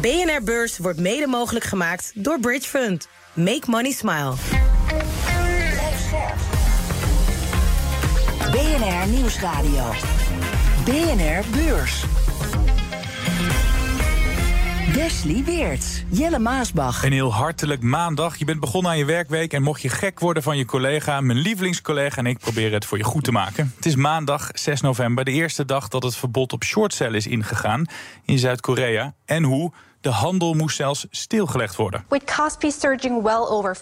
BNR Beurs wordt mede mogelijk gemaakt door Bridge Fund. Make money smile. BNR Nieuwsradio. BNR Beurs. Wesley Weerts, Jelle Maasbach. Een heel hartelijk maandag. Je bent begonnen aan je werkweek en mocht je gek worden van je collega, mijn lievelingscollega en ik proberen het voor je goed te maken. Het is maandag 6 november, de eerste dag dat het verbod op shortcell is ingegaan in Zuid-Korea. En hoe? De handel moest zelfs stilgelegd worden. With Kospi surging well over 5%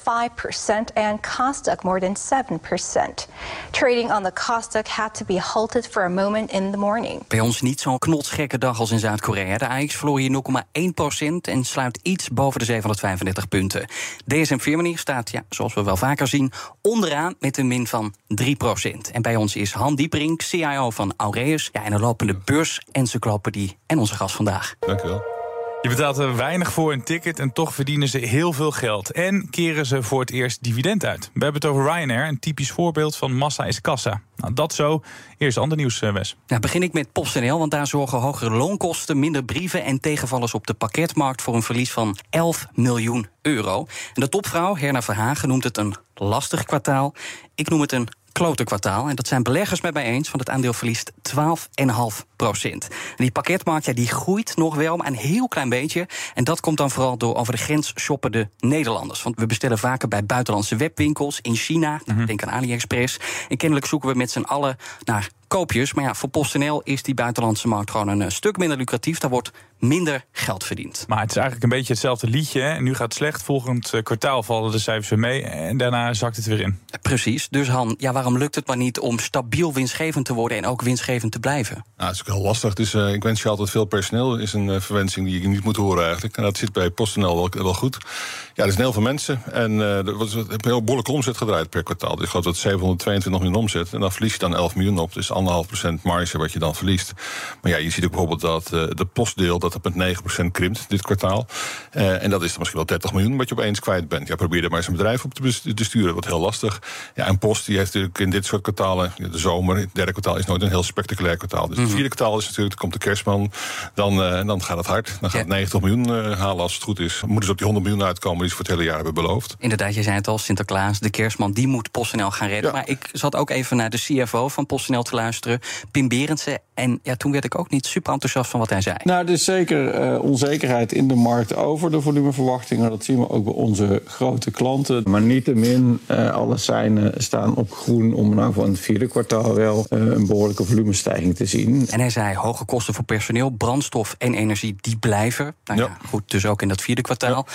and Kosdaq more than 7%. Trading on the Kosdaq had to be halted for a moment in the morning. Bij ons niet zo'n knotsgekke dag als in Zuid-Korea. De AX verloor hier 0,1% en sluit iets boven de 735 punten. DSM Firmenich staat, ja, zoals we wel vaker zien, onderaan met een min van 3%. En bij ons is Han Diepering, CIO van Aureus. Ja, en een lopende beurs-encyclopedie en onze gast vandaag. Dank u wel. Je betaalt er weinig voor een ticket en toch verdienen ze heel veel geld. En keren ze voor het eerst dividend uit. We hebben het over Ryanair, een typisch voorbeeld van massa is kassa. Nou, dat zo. Eerst ander nieuws, eh, Wes. Nou, begin ik met PostNL, want daar zorgen hogere loonkosten, minder brieven en tegenvallers op de pakketmarkt voor een verlies van 11 miljoen euro. En de topvrouw, Herna Verhagen, noemt het een lastig kwartaal. Ik noem het een klote kwartaal. En dat zijn beleggers met mij eens, want het aandeel verliest 12,5 procent. die pakketmarkt ja, die groeit nog wel, maar een heel klein beetje. En dat komt dan vooral door over de grens shoppende Nederlanders. Want we bestellen vaker bij buitenlandse webwinkels in China. Mm Denk aan AliExpress. En kennelijk zoeken we met z'n allen naar koopjes. Maar ja, voor PostNL is die buitenlandse markt gewoon een eh, stuk minder lucratief. Daar wordt minder geld verdiend. Maar het is eigenlijk een beetje hetzelfde liedje. Hè? Nu gaat het slecht, volgend eh, kwartaal vallen de cijfers weer mee... en daarna zakt het weer in. Precies. Dus Han, ja, waarom lukt het maar niet om stabiel winstgevend te worden... en ook winstgevend te blijven? Nou, dat is ook heel lastig. Dus uh, ik wens je altijd veel personeel. is een uh, verwensing die je niet moet horen eigenlijk. En dat zit bij PostNL wel, wel goed. Ja, er zijn heel veel mensen. En uh, er was een heel behoorlijke omzet gedraaid per kwartaal. Dus ik geloof dat 722 miljoen omzet. En dan verlies je dan 11 miljoen op. Dus anderhalf procent marge wat je dan verliest. Maar ja, je ziet ook bijvoorbeeld dat de postdeel... dat het met 9% krimpt dit kwartaal. Uh, en dat is dan misschien wel 30 miljoen wat je opeens kwijt bent. Ja, probeer er maar eens een bedrijf op te, te sturen. Wat heel lastig. Ja, en Post die heeft natuurlijk in dit soort kwartalen... de zomer, het derde kwartaal is nooit een heel spectaculair kwartaal. Dus het vierde kwartaal is natuurlijk, komt de kerstman. Dan, uh, dan gaat het hard. Dan gaat het 90 miljoen uh, halen als het goed is. Moeten ze op die 100 miljoen uitkomen die ze voor het hele jaar hebben beloofd. Inderdaad, je zei het al, Sinterklaas, de kerstman... die moet PostNL gaan redden. Ja. Maar ik zat ook even naar de CFO van PostNL te luisteren. Pim Berendsen. En ja, toen werd ik ook niet super enthousiast van wat hij zei. Nou, dus zeker uh, onzekerheid in de markt over de volumeverwachtingen. Dat zien we ook bij onze grote klanten. Maar niettemin, uh, alle seinen staan op groen om nou van het vierde kwartaal wel uh, een behoorlijke volumestijging te zien. En hij zei hoge kosten voor personeel, brandstof en energie, die blijven. Nou ja, ja goed, dus ook in dat vierde kwartaal. Ja.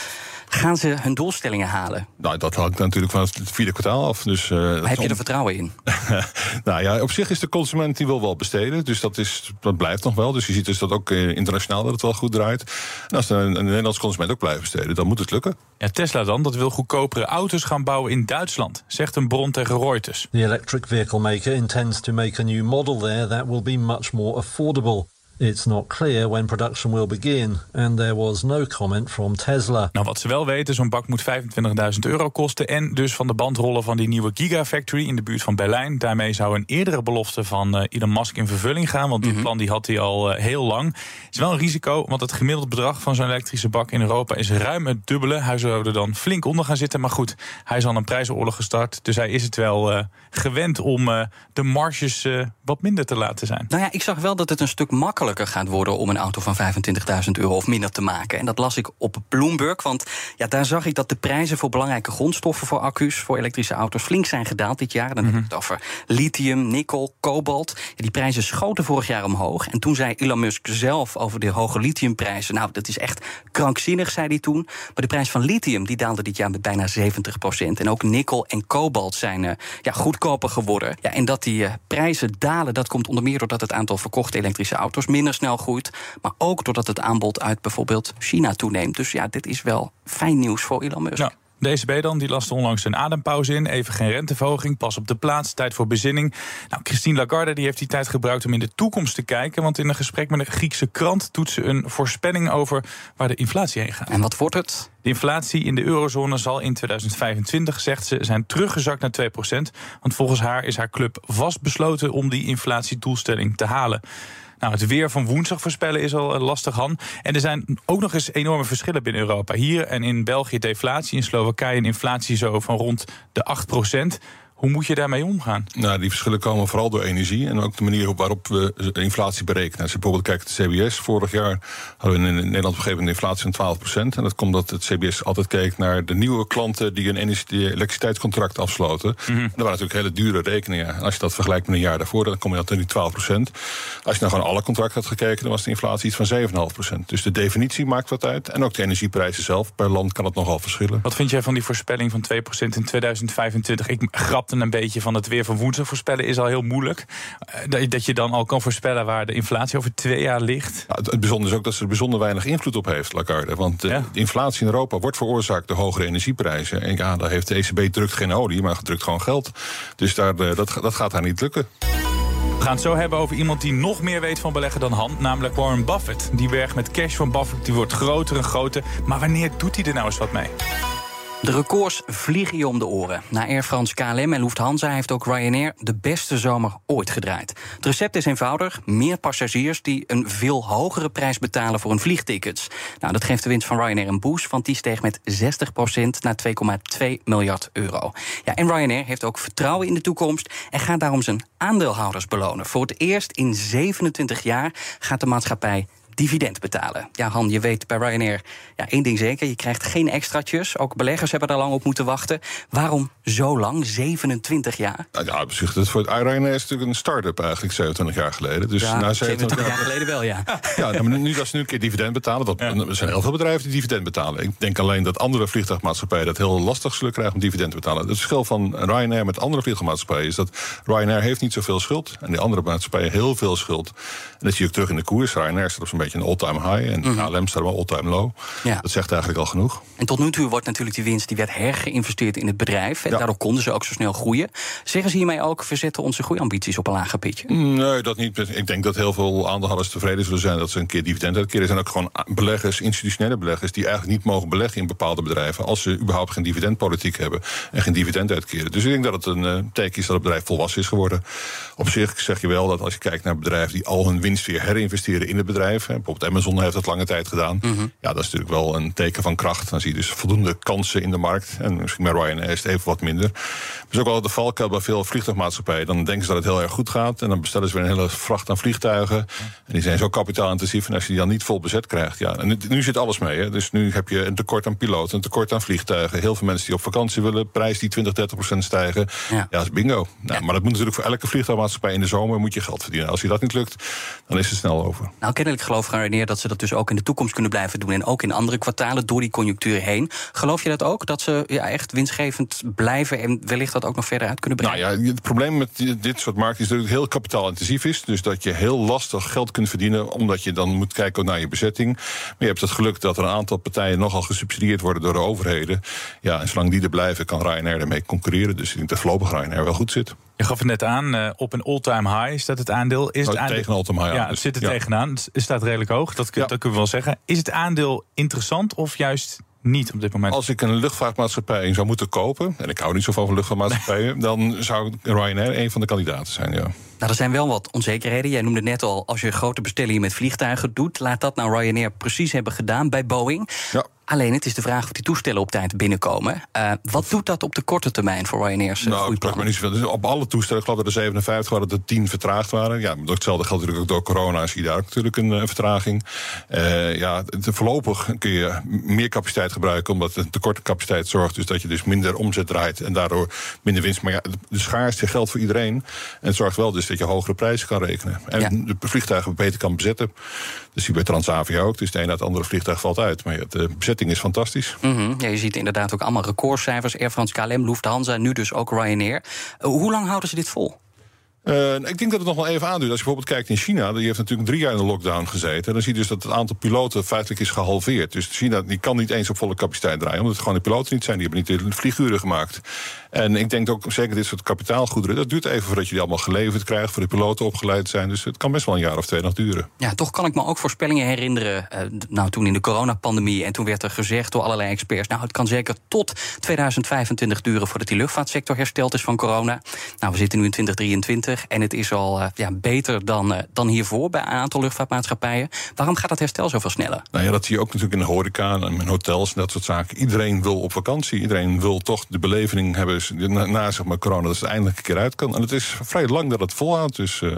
Gaan ze hun doelstellingen halen? Nou, dat hangt natuurlijk van het vierde kwartaal af. Dus, uh, heb je er vertrouwen in? nou ja, op zich is de consument die wil wel besteden. Dus dat, is, dat blijft nog wel. Dus je ziet dus dat ook internationaal dat het wel goed draait. En als een, een Nederlands consument ook blijft besteden, dan moet het lukken. Ja, Tesla dan, dat wil goedkopere auto's gaan bouwen in Duitsland, zegt een bron tegen Reuters. The electric vehicle maker intends to make a new model there that will be much more affordable. It's not clear when production will begin, and there was no comment from Tesla. Nou, wat ze wel weten, zo'n bak moet 25.000 euro kosten... en dus van de band rollen van die nieuwe Gigafactory in de buurt van Berlijn. Daarmee zou een eerdere belofte van uh, Elon Musk in vervulling gaan... want die mm -hmm. plan die had hij al uh, heel lang. Het is wel een risico, want het gemiddeld bedrag van zo'n elektrische bak in Europa... is ruim het dubbele. Hij zou er dan flink onder gaan zitten. Maar goed, hij is al een prijzenoorlog gestart... dus hij is het wel uh, gewend om de marges wat minder te laten zijn. Nou ja, ik zag wel dat het een stuk makkelijker gaat worden om een auto van 25.000 euro of minder te maken. En dat las ik op Bloomberg, want ja, daar zag ik dat de prijzen voor belangrijke grondstoffen voor accu's, voor elektrische auto's, flink zijn gedaald dit jaar. Dan mm -hmm. heb ik het over lithium, nikkel, kobalt. Ja, die prijzen schoten vorig jaar omhoog. En toen zei Elon Musk zelf over de hoge lithiumprijzen. Nou, dat is echt krankzinnig, zei hij toen. Maar de prijs van lithium die daalde dit jaar met bijna 70 procent. En ook nikkel en kobalt zijn uh, ja, goedkoper geworden. Ja, en dat die uh, prijzen dalen, dat komt onder meer doordat het aantal verkochte elektrische auto's minder snel groeit. Maar ook doordat het aanbod uit bijvoorbeeld China toeneemt. Dus ja, dit is wel fijn nieuws voor Elon Musk. Ja. De ECB dan, die laste onlangs een adempauze in. Even geen renteverhoging, pas op de plaats, tijd voor bezinning. Nou, Christine Lagarde die heeft die tijd gebruikt om in de toekomst te kijken. Want in een gesprek met een Griekse krant doet ze een voorspelling over waar de inflatie heen gaat. En wat wordt het? De inflatie in de eurozone zal in 2025, zegt ze, zijn teruggezakt naar 2%. Want volgens haar is haar club vastbesloten om die inflatiedoelstelling te halen. Nou, het weer van woensdag voorspellen is al lastig, Han. En er zijn ook nog eens enorme verschillen binnen Europa. Hier en in België deflatie, in Slowakije een inflatie zo van rond de 8 procent. Hoe moet je daarmee omgaan? Nou, die verschillen komen vooral door energie en ook de manier waarop we inflatie berekenen. Als je bijvoorbeeld kijkt naar de CBS, vorig jaar hadden we in Nederland op een gegeven moment inflatie van 12%. En dat komt omdat het CBS altijd keek naar de nieuwe klanten die een elektriciteitscontract afsloten. Mm -hmm. Dat waren natuurlijk hele dure rekeningen. En als je dat vergelijkt met een jaar daarvoor, dan kom je tot die 12%. Als je nou gewoon alle contracten had gekeken, dan was de inflatie iets van 7,5%. Dus de definitie maakt wat uit. En ook de energieprijzen zelf. Per land kan het nogal verschillen. Wat vind jij van die voorspelling van 2% in 2025? Ik grapte een beetje van het weer van woensdag voorspellen is al heel moeilijk. Eh, dat je dan al kan voorspellen waar de inflatie over twee jaar ligt. Ja, het bijzondere is ook dat ze er bijzonder weinig invloed op heeft, Lagarde. Want de, de inflatie in Europa wordt veroorzaakt door hogere energieprijzen. En ja, daar heeft de ECB drukt geen olie, maar drukt gewoon geld. Dus daar, eh, dat, dat gaat haar niet lukken. We gaan het zo hebben over iemand die nog meer weet van beleggen dan Han, namelijk Warren Buffett. Die berg met cash van Buffett die wordt groter en groter. Maar wanneer doet hij er nou eens wat mee? De records vliegen je om de oren. Na Air France, KLM en Lufthansa heeft ook Ryanair de beste zomer ooit gedraaid. Het recept is eenvoudig: meer passagiers die een veel hogere prijs betalen voor hun vliegtickets. Nou, dat geeft de winst van Ryanair een boost, want die steeg met 60% naar 2,2 miljard euro. Ja, en Ryanair heeft ook vertrouwen in de toekomst en gaat daarom zijn aandeelhouders belonen. Voor het eerst in 27 jaar gaat de maatschappij dividend betalen. Ja, Han, je weet bij Ryanair ja, één ding zeker: je krijgt geen extraatjes. Ook beleggers hebben daar lang op moeten wachten. Waarom zo lang? 27 jaar? Nou ja, dat voor het Ryanair is natuurlijk een start-up eigenlijk 27 jaar geleden. Dus ja, na 27 jaar, geleden wel, ja. ja, nou, maar nu dat ze nu een keer dividend betalen, dat, er zijn heel veel bedrijven die dividend betalen. Ik denk alleen dat andere vliegtuigmaatschappijen dat heel lastig zullen krijgen om dividend te betalen. Het verschil van Ryanair met andere vliegtuigmaatschappijen is dat Ryanair heeft niet zoveel schuld en die andere maatschappijen heel veel schuld. En dat zie je ook terug in de koers. Ryanair staat op zo'n beetje een all-time high. En mm KLM staat wel all-time low. Ja. Dat zegt eigenlijk al genoeg. En tot nu toe wordt natuurlijk die winst die werd hergeïnvesteerd in het bedrijf. En daardoor konden ze ook zo snel groeien. Zeggen ze hiermee ook, we zetten onze groeiambities op een lager pitje? Nee, dat niet. Ik denk dat heel veel aandeelhouders tevreden zullen zijn dat ze een keer dividend uitkeren. Er zijn ook gewoon beleggers, institutionele beleggers, die eigenlijk niet mogen beleggen in bepaalde bedrijven. als ze überhaupt geen dividendpolitiek hebben en geen dividend uitkeren. Dus ik denk dat het een uh, teken is dat het bedrijf volwassen is geworden. Op zich zeg je wel dat als je kijkt naar bedrijven die al hun winst weer herinvesteren in het bedrijf. Bijvoorbeeld Amazon heeft dat lange tijd gedaan. Mhm. Ja, dat is natuurlijk wel een teken van kracht. Dan zie je dus voldoende kansen in de markt. En misschien bij Ryanair is het even wat minder. Er is ook wel de valkuil bij veel vliegtuigmaatschappijen. Dan denken ze dat het heel erg goed gaat. En dan bestellen ze weer een hele vracht aan vliegtuigen. En die zijn zo kapitaalintensief. En als je die dan niet vol bezet krijgt. Ja, en nu, zit alles mee. Hè. Dus nu heb je een tekort aan piloten, een tekort aan vliegtuigen. Heel veel mensen die op vakantie willen. Prijs die 20, 30 procent stijgen. Ja, dat is bingo. Nou, Maar dat moet natuurlijk voor elke vliegtuigmaatschappij in de zomer moet je geld verdienen. Als je dat niet lukt, dan is het snel over. Nou, kennelijk geloof Ryanair dat ze dat dus ook in de toekomst kunnen blijven doen. En ook in andere kwartalen door die conjunctuur heen. Geloof je dat ook? Dat ze ja, echt winstgevend blijven en wellicht dat ook nog verder uit kunnen brengen? Nou ja, het probleem met dit soort markten is dat het heel kapitaalintensief is. Dus dat je heel lastig geld kunt verdienen, omdat je dan moet kijken naar je bezetting. Maar je hebt het geluk dat er een aantal partijen nogal gesubsidieerd worden door de overheden. Ja, en zolang die er blijven, kan Ryanair ermee concurreren. Dus ik denk dat voorlopig Ryanair wel goed zit. Je gaf het net aan, uh, op een all-time high is dat het aandeel. Is het oh, aandeel... Tegen all-time high. Ja, het zit er ja. tegenaan. Het staat redelijk hoog, dat, dat kunnen we wel zeggen. Is het aandeel interessant of juist niet op dit moment? Als ik een luchtvaartmaatschappij zou moeten kopen, en ik hou niet zo van luchtvaartmaatschappijen, dan zou Ryanair een van de kandidaten zijn, ja. Nou, er zijn wel wat onzekerheden. Jij noemde net al, als je grote bestellingen met vliegtuigen doet, laat dat nou Ryanair precies hebben gedaan bij Boeing. Ja. Alleen het is de vraag of die toestellen op tijd binnenkomen. Uh, wat doet dat op de korte termijn voor Ryanair's nou, ik me niet zoveel. Dus op alle toestellen, ik geloof dat er 57 waren, dat er 10 vertraagd waren. Ja, hetzelfde geldt natuurlijk ook door corona, zie je daar ook natuurlijk een, een vertraging. Uh, ja, voorlopig kun je meer capaciteit gebruiken, omdat de tekorte capaciteit zorgt dus dat je dus minder omzet draait en daardoor minder winst. Maar ja, de schaarste geldt voor iedereen. En het zorgt wel dus dat je hogere prijzen kan rekenen. En ja. de vliegtuigen beter kan bezetten. Dat zie je bij Transavia ook. Dus de een na het andere vliegtuig valt uit. Maar ja, de bezetting is fantastisch. -hmm. ja, je ziet inderdaad ook allemaal recordcijfers. Air France, KLM, Lufthansa, nu dus ook Ryanair. Uh, hoe lang houden ze dit vol? Uh, ik denk dat het nog wel even aanduurt. Als je bijvoorbeeld kijkt in China, die heeft natuurlijk drie jaar in de lockdown gezeten. Dan zie je dus dat het aantal piloten feitelijk is gehalveerd. Dus China die kan niet eens op volle capaciteit draaien, omdat het gewoon de piloten niet zijn. Die hebben niet de vlieguren gemaakt. En ik denk ook zeker dit soort kapitaalgoederen, dat duurt even voordat je die allemaal geleverd krijgt, voor de piloten opgeleid zijn. Dus het kan best wel een jaar of twee nog duren. Ja, toch kan ik me ook voorspellingen herinneren. Uh, nou, toen in de coronapandemie. En toen werd er gezegd door allerlei experts. Nou, het kan zeker tot 2025 duren voordat die luchtvaartsector hersteld is van corona. Nou, we zitten nu in 2023. 2020. En het is al uh, ja, beter dan, uh, dan hiervoor bij een aantal luchtvaartmaatschappijen. Waarom gaat dat herstel zoveel sneller? Nou ja, dat zie je ook natuurlijk in de horeca en in hotels en dat soort zaken. Iedereen wil op vakantie. Iedereen wil toch de beleving hebben na, zeg maar, corona, dat het eindelijk een keer uit kan. En het is vrij lang dat het volhoudt, dus uh,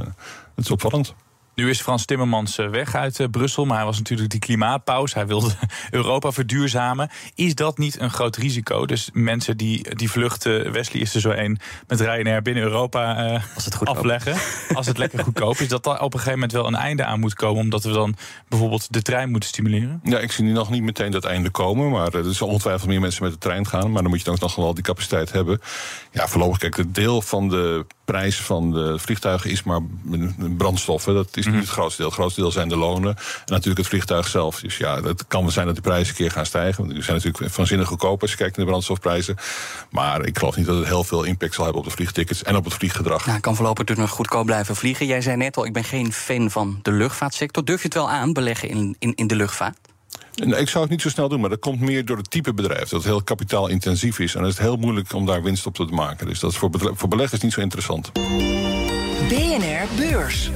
het is opvallend. Nu is Frans Timmermans eh, weg uit uh, Brussel, maar hij was natuurlijk die klimaatpaus. Hij wilde Europa verduurzamen. Is dat niet een groot risico? Dus mensen die, die vluchten, Wesley is er zo één, met Ryanair binnen Europa uh, Als het afleggen. Als het lekker goedkoop is, dat daar op een gegeven moment wel een einde aan moet komen. Omdat we dan bijvoorbeeld de trein moeten stimuleren? Ja, ik zie nu nog niet meteen dat einde komen. Maar er zullen ongetwijfeld meer mensen met de trein gaan. Maar dan moet je dan nog wel die capaciteit hebben. Ja, voorlopig, kijk, het deel van de prijs van de vliegtuigen is maar brandstoffen. Dat is niet het grootste deel. Het grootste deel zijn de lonen. En natuurlijk het vliegtuig zelf. Dus ja, het kan wel zijn dat de prijzen een keer gaan stijgen. Want die zijn natuurlijk vanzinnig goedkoop als je kijkt naar de brandstofprijzen. Maar ik geloof niet dat het heel veel impact zal hebben op de vliegtickets en op het vlieggedrag. Nou, kan voorlopig dus nog goedkoop blijven vliegen. Jij zei net al, ik ben geen fan van de luchtvaartsector. Durf je het wel aan, beleggen in, in, in de luchtvaart? Ik zou het niet zo snel doen, maar dat komt meer door het type bedrijf. Dat het heel kapitaalintensief is. En dan is het heel moeilijk om daar winst op te maken. Dus dat is voor, voor beleggers niet zo interessant. BNR Beurs.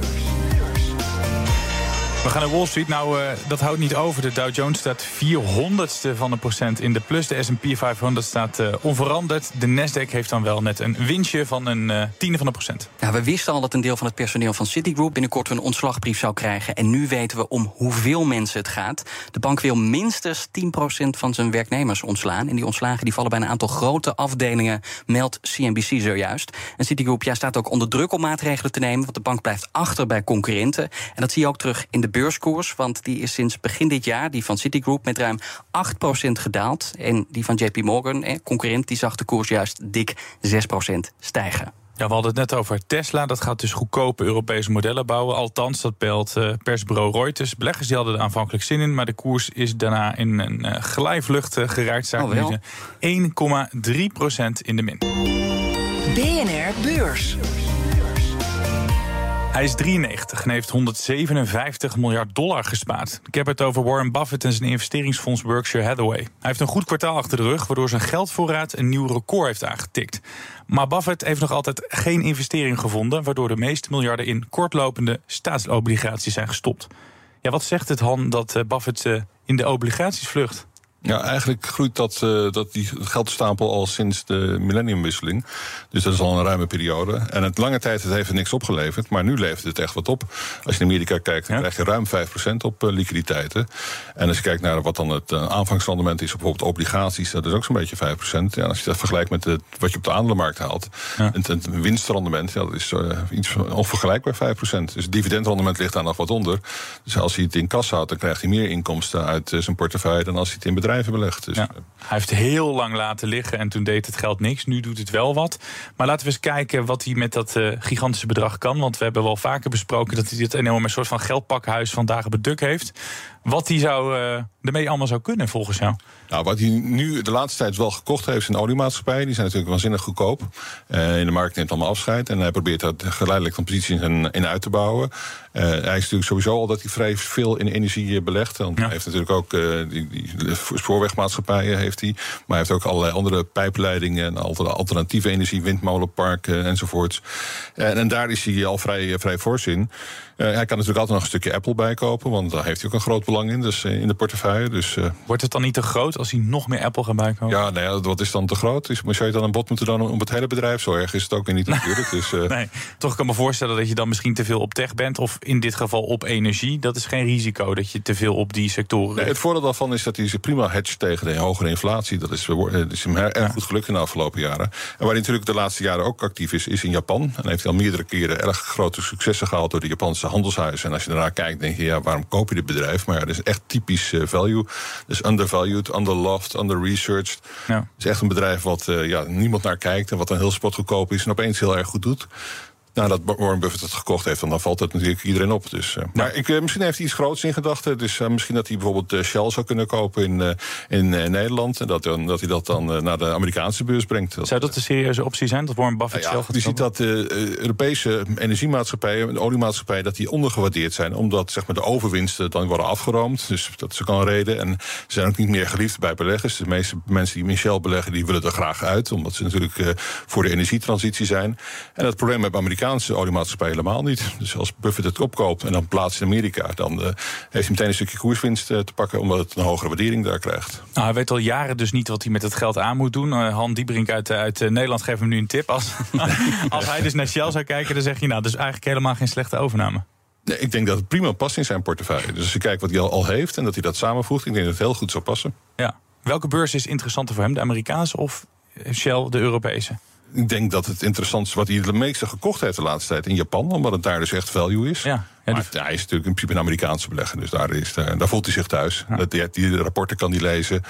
We gaan naar Wall Street. Nou, uh, dat houdt niet over. De Dow Jones staat 400ste van een procent in de plus. De S&P 500 staat uh, onveranderd. De Nasdaq heeft dan wel net een winstje van een uh, tiende van een procent. Ja, we wisten al dat een deel van het personeel van Citigroup... binnenkort een ontslagbrief zou krijgen. En nu weten we om hoeveel mensen het gaat. De bank wil minstens 10% van zijn werknemers ontslaan. En die ontslagen die vallen bij een aantal grote afdelingen... meldt CNBC zojuist. En Citigroup ja, staat ook onder druk om maatregelen te nemen... want de bank blijft achter bij concurrenten. En dat zie je ook terug in de beurskoers. Want die is sinds begin dit jaar, die van Citigroup, met ruim 8% gedaald. En die van JP Morgan, eh, concurrent, die zag de koers juist dik 6% stijgen. Ja, we hadden het net over Tesla. Dat gaat dus goedkope Europese modellen bouwen. Althans, dat belt uh, persbureau Reuters. Beleggers die hadden er aanvankelijk zin in. Maar de koers is daarna in een uh, glijvlucht uh, geraakt. Oh, 1,3% in de min. BNR Beurs. Hij is 93 en heeft 157 miljard dollar gespaard. Ik heb het over Warren Buffett en zijn investeringsfonds Berkshire Hathaway. Hij heeft een goed kwartaal achter de rug, waardoor zijn geldvoorraad een nieuw record heeft aangetikt. Maar Buffett heeft nog altijd geen investering gevonden, waardoor de meeste miljarden in kortlopende staatsobligaties zijn gestopt. Ja, wat zegt het Han dat eh, Buffett eh, in de obligaties vlucht? Ja, eigenlijk groeit dat, uh, dat die geldstapel al sinds de millenniumwisseling. Dus dat is al een ruime periode. En het lange tijd het heeft er niks opgeleverd, maar nu levert het echt wat op. Als je in Amerika kijkt, dan krijg je ruim 5% op uh, liquiditeiten. En als je kijkt naar wat dan het uh, aanvangsrendement is, bijvoorbeeld obligaties, dat is ook zo'n beetje 5%. Ja, als je dat vergelijkt met het, wat je op de aandelenmarkt haalt, ja. het, het winstrendement, ja, dat is iets onvergelijkbaar 5%. Dus het dividendrendement ligt daar nog wat onder. Dus als hij het in kas houdt, dan krijgt hij meer inkomsten uit zijn portefeuille dan als hij het in bedrijf belegd. Dus ja. Hij heeft heel lang laten liggen en toen deed het geld niks. Nu doet het wel wat. Maar laten we eens kijken wat hij met dat uh, gigantische bedrag kan. Want we hebben wel vaker besproken dat hij dit enorme soort van geldpakhuis van dagen beduk heeft. Wat hij zou, uh, ermee allemaal zou kunnen volgens jou? Nou, wat hij nu de laatste tijd wel gekocht heeft, zijn oliemaatschappijen. Die zijn natuurlijk waanzinnig goedkoop. Uh, in de markt neemt allemaal afscheid. En hij probeert dat geleidelijk van posities in, in uit te bouwen. Uh, hij is natuurlijk sowieso al dat hij vrij veel in energie belegt. Want ja. hij heeft natuurlijk ook die, die spoorwegmaatschappijen heeft hij. Maar hij heeft ook allerlei andere pijpleidingen en alternatieve energie, windmolenparken enzovoorts. En, en daar is hij al vrij, vrij fors in. Uh, hij kan natuurlijk altijd nog een stukje Apple bijkopen, want daar heeft hij ook een groot belang in, dus in de portefeuille. Dus, uh, Wordt het dan niet te groot als hij nog meer Apple gaat bijkopen? Ja, nou ja, wat is dan te groot? Is, zou je dan een bod moeten doen om het hele bedrijf? Zo erg is het ook weer niet natuurlijk. Dus, nee, toch kan ik me voorstellen dat je dan misschien te veel op tech bent, of in dit geval op energie. Dat is geen risico dat je te veel op die sectoren. Nee, het voordeel daarvan is dat hij zich prima hedge tegen de hogere inflatie. Dat is, dat is hem erg ja. goed gelukt in de afgelopen jaren. En waar hij natuurlijk de laatste jaren ook actief is, is in Japan. En heeft hij al meerdere keren erg grote successen gehaald door de Japanse handelshuizen. En als je daarnaar kijkt, denk je, ja, waarom koop je dit bedrijf? Maar ja, dat is echt typisch uh, value. Dus undervalued, underloved, underresearched. Ja. Het is echt een bedrijf wat uh, ja, niemand naar kijkt en wat dan heel spotgoedkoop is en opeens heel erg goed doet. Nou, dat Warren Buffett het gekocht heeft, dan valt het natuurlijk iedereen op. Dus, uh, maar ik, uh, misschien heeft hij iets groots in gedachten. Dus uh, misschien dat hij bijvoorbeeld Shell zou kunnen kopen in, in Nederland. En dat, dat hij dat dan naar de Amerikaanse beurs brengt. Zou dat een serieuze optie zijn, dat Warren Buffett nou ja, Shell gaat Je ziet dat Europese energiemaatschappijen, de oliemaatschappijen, dat die ondergewaardeerd zijn. Omdat zeg maar, de overwinsten dan worden afgeroomd. Dus dat is ook een reden. En ze zijn ook niet meer geliefd bij beleggers. De meeste mensen die in Shell beleggen, die willen er graag uit. Omdat ze natuurlijk voor de energietransitie zijn. En het probleem met Amerikanen Amerikaanse oliemaatschappij helemaal niet. Dus als Buffett het opkoopt en dan plaatst in Amerika, dan uh, heeft hij meteen een stukje koerswinst uh, te pakken, omdat het een hogere waardering daar krijgt. Nou, hij weet al jaren dus niet wat hij met het geld aan moet doen. Uh, Han Diebrink uit, uit Nederland geeft hem nu een tip. Als, als hij dus naar Shell zou kijken, dan zeg je nou, dus eigenlijk helemaal geen slechte overname. Nee, ik denk dat het prima past in zijn portefeuille. Dus als je kijkt wat hij al, al heeft en dat hij dat samenvoegt, ik denk dat het heel goed zou passen. Ja. Welke beurs is interessanter voor hem, de Amerikaanse of Shell, de Europese? Ik denk dat het interessant is wat hij het meeste gekocht heeft de laatste tijd in Japan. Omdat het daar dus echt value is. Ja, ja, maar hij is natuurlijk in principe een Amerikaanse belegger. Dus daar, is, daar, daar voelt hij zich thuis. Dat, die, die rapporten kan hij lezen.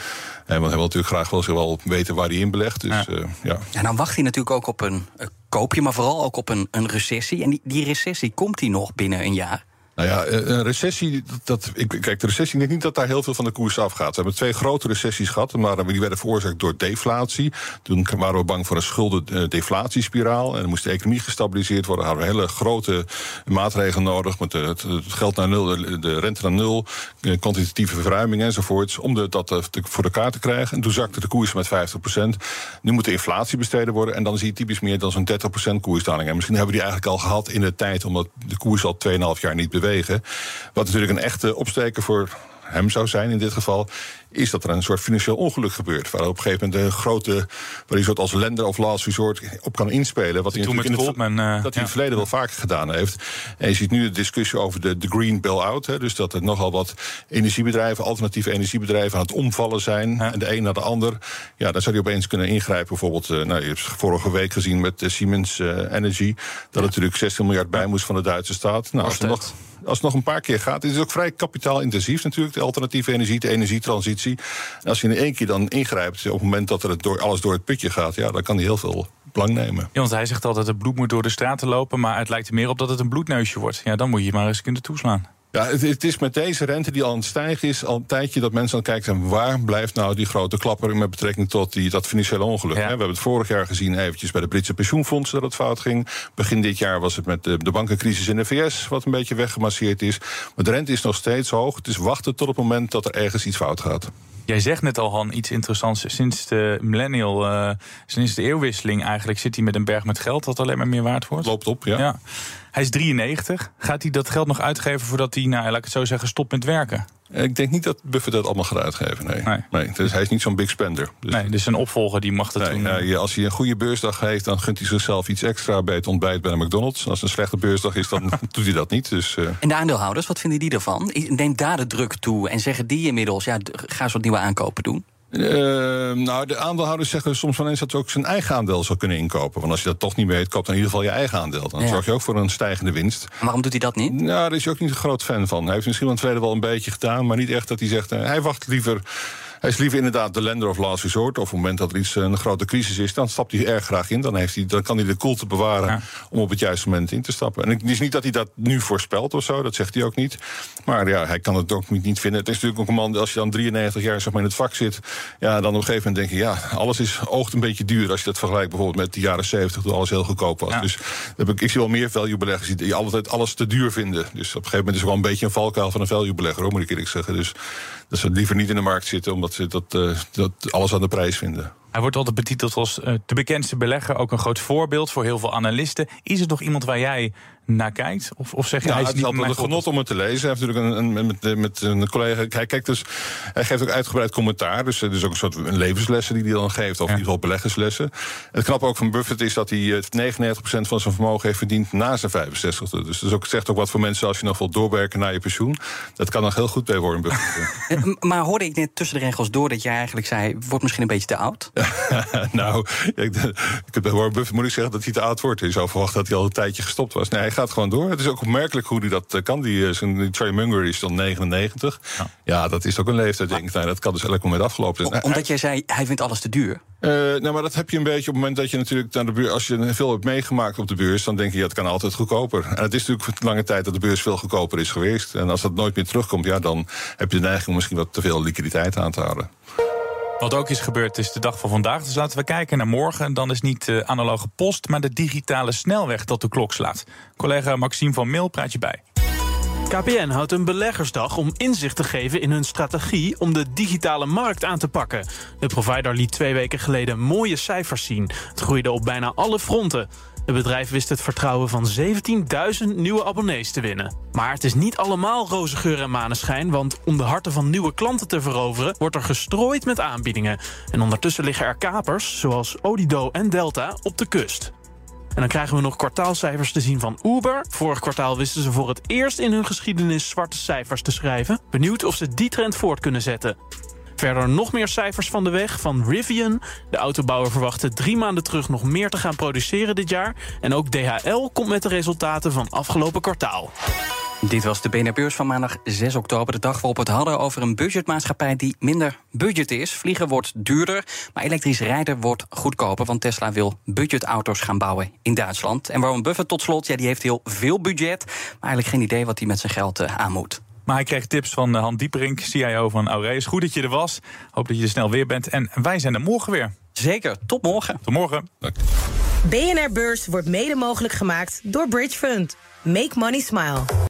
En want hij wil natuurlijk graag wel, wel weten waar hij in belegt. Dus, ja. Uh, ja. En dan wacht hij natuurlijk ook op een uh, koopje, maar vooral ook op een, een recessie. En die, die recessie komt hij nog binnen een jaar. Nou ja, een recessie, dat, ik, kijk, de recessie, ik denk niet dat daar heel veel van de koers afgaat. We hebben twee grote recessies gehad, maar die werden veroorzaakt door deflatie. Toen waren we bang voor een schulden-deflatiespiraal. En dan moest de economie gestabiliseerd worden. Hadden we hele grote maatregelen nodig, met het, geld naar nul, de rente naar nul, kwantitatieve verruiming enzovoorts, om de, dat voor elkaar te krijgen. En toen zakte de koers met 50%. Nu moet de inflatie bestreden worden en dan zie je typisch meer dan zo'n 30% koersdaling. En misschien hebben we die eigenlijk al gehad in de tijd, omdat de koers al 2,5 jaar niet beweegt. Wat natuurlijk een echte opsteker voor hem zou zijn in dit geval, is dat er een soort financieel ongeluk gebeurt. Waar op een gegeven moment de grote, waar hij soort als lender of last resort op kan inspelen. Wat hij Toen met in het, uh, dat hij in het verleden wel vaker gedaan heeft. En je ziet nu de discussie over de, de green bail-out. Hè, dus dat er nogal wat energiebedrijven, alternatieve energiebedrijven aan het omvallen zijn. En de een naar de ander. Ja, daar zou hij opeens kunnen ingrijpen. Bijvoorbeeld, uh, nou, je hebt vorige week gezien met uh, Siemens Energy. Dat natuurlijk 16 miljard bij moest van de Duitse staat. Nou, als er nog als het nog een paar keer gaat. Het is ook vrij kapitaalintensief natuurlijk, de alternatieve energie, de energietransitie. Als je in één keer dan ingrijpt op het moment dat er het door, alles door het putje gaat, ja, dan kan hij heel veel belang nemen. Ja, want hij zegt altijd het bloed moet door de straten lopen, maar het lijkt er meer op dat het een bloedneusje wordt. Ja, dan moet je maar eens kunnen toeslaan. Ja, het, het, is met deze rente die al aan het stijgen is, al een tijdje dat mensen aan het kijken zijn... waar blijft nou die grote klapper met betrekking tot die, dat financiële ongeluk? Hè? We hebben het vorig jaar gezien eventjes bij de Britse pensioenfondsen dat het fout ging. Begin dit jaar was het met de, de bankencrisis in de VS, wat een beetje weggemasseerd is. Maar de rente is nog steeds hoog. Het is wachten tot het moment dat er ergens iets fout gaat. Jij zegt net al, Han, iets interessants. Sinds de millennial, uh, sinds de eeuwwisseling eigenlijk... zit hij met een berg met geld dat alleen maar meer waard wordt. Loopt op, ja. ja. Hij is 93. Gaat hij dat geld nog uitgeven voordat hij, nou, laat ik het zo zeggen, stopt met werken? Ik denk niet dat Buffett dat allemaal gaat uitgeven. Nee. nee. nee dus hij is niet zo'n big spender. Dus nee, dus een opvolger die mag dat nee, doen. Ja, als hij een goede beursdag heeft, dan gunt hij zichzelf iets extra bij het ontbijt bij de McDonald's. Als het een slechte beursdag is, dan doet hij dat niet. Dus, uh... En de aandeelhouders, wat vinden die ervan? Neemt daar de druk toe en zeggen die inmiddels, ja, ga eens wat nieuwe aankopen doen? Uh, nou, de aandeelhouders zeggen soms van eens dat ze ook zijn eigen aandeel zou kunnen inkopen. Want als je dat toch niet weet, koopt dan in ieder geval je eigen aandeel. Dan zorg je ook voor een stijgende winst. waarom doet hij dat niet? Nou, daar is hij ook niet een groot fan van. Hij heeft misschien in het verleden wel een beetje gedaan, maar niet echt dat hij zegt. Uh, hij wacht liever hij is liever inderdaad de lender of last resort. Of op het moment dat er iets een grote crisis is, dan stapt hij erg graag in. Dan, heeft hij, dan kan hij de koelte bewaren om op het juiste moment in te stappen. En het is niet dat hij dat nu voorspelt of zo, dat zegt hij ook niet. Maar ja, hij kan het ook niet vinden. Het is natuurlijk ook een man, als je dan 93 jaar zeg maar, in het vak zit, ja, dan op een gegeven moment denk je, ja, alles is oogt een beetje duur. Als je dat vergelijkt bijvoorbeeld met de jaren 70, toen alles heel goedkoop was. Dus heb ik, ik zie wel meer value beleggers die altijd alles te duur vinden. Dus op een gegeven moment is het wel een beetje een valkuil van een value belegger, hoor, moet ik eerlijk zeggen. Dus dat ze liever niet in de markt zitten, omdat ze dat, uh, dat alles aan de prijs vinden. Hij wordt altijd betiteld als uh, de bekendste belegger, ook een groot voorbeeld voor heel veel analisten. Is het nog iemand waar jij naar kijkt? Of, of zeg je, nou, hij is het een genot om het te lezen. Hij heeft natuurlijk een, een, met, met een collega. Hij, kijkt dus, hij geeft ook uitgebreid commentaar. Dus het is ook een soort levenslessen die hij dan geeft. Of ja. in ieder geval beleggerslessen. Het knappe ook van Buffett is dat hij 99% van zijn vermogen heeft verdiend na zijn 65 Dus dat ook, zegt ook wat voor mensen als je nog wilt doorwerken naar je pensioen. Dat kan nog heel goed bij Warren Buffett. maar hoorde ik net tussen de regels door dat jij eigenlijk zei: wordt misschien een beetje te oud? nou, ik, ik, bij Warren Buffett moet ik zeggen dat hij te oud wordt. Je zou verwachten dat hij al een tijdje gestopt was. Nee, hij gaat gewoon door. Het is ook opmerkelijk hoe hij dat eh, kan. Die, eh, zijn, Charlie Munger is dan 99. Ja. ja. dat is ook een leeftijd, denk ik. Nou, dat kan dus elk moment afgelopen zijn. Omdat jij zei, hij vindt alles te duur. Uh, nou, maar dat heb je een beetje op het moment dat je natuurlijk naar de beurs, als je veel hebt meegemaakt op de beurs, dan denk je, ja, het kan altijd goedkoper. En het is natuurlijk voor lange tijd dat de beurs veel goedkoper is geweest. En als dat nooit meer terugkomt, ja, dan heb je de neiging om misschien wat te veel liquiditeit aan te houden. Wat ook is gebeurd is de dag van vandaag. Dus laten we kijken naar morgen. Dan is niet de analoge post, maar de digitale snelweg tot de klok slaat. Collega Maxime van Mil praat je bij. KPN houdt een beleggersdag om inzicht te geven in hun strategie om de digitale markt aan te pakken. De provider liet twee weken geleden mooie cijfers zien. Het groeide op bijna alle fronten. Het bedrijf wist het vertrouwen van 17.000 nieuwe abonnees te winnen. Maar het is niet allemaal roze geur en maneschijn... want om de harten van nieuwe klanten te veroveren... wordt er gestrooid met aanbiedingen. En ondertussen liggen er kapers, zoals Odido en Delta, op de kust. En dan krijgen we nog kwartaalcijfers te zien van Uber. Vorig kwartaal wisten ze voor het eerst in hun geschiedenis zwarte cijfers te schrijven. Benieuwd of ze die trend voort kunnen zetten. Verder nog meer cijfers van de weg van Rivian. De autobouwer verwachtte drie maanden terug nog meer te gaan produceren dit jaar. En ook DHL komt met de resultaten van afgelopen kwartaal. Dit was de BNR Beurs van maandag 6 oktober. De dag waarop we het hadden over een budgetmaatschappij die minder budget is. Vliegen wordt duurder, maar elektrisch rijden wordt goedkoper. Want Tesla wil budgetauto's gaan bouwen in Duitsland. En Warren Buffett tot slot, ja, die heeft heel veel budget. Maar eigenlijk geen idee wat hij met zijn geld uh, aan moet. Maar hij kreeg tips van Han Dieperink, CIO van Aureus. Goed dat je er was. Hoop dat je er snel weer bent. En wij zijn er morgen weer. Zeker, tot morgen. Tot morgen. BNR Beurs wordt mede mogelijk gemaakt door Bridge Fund. Make money smile.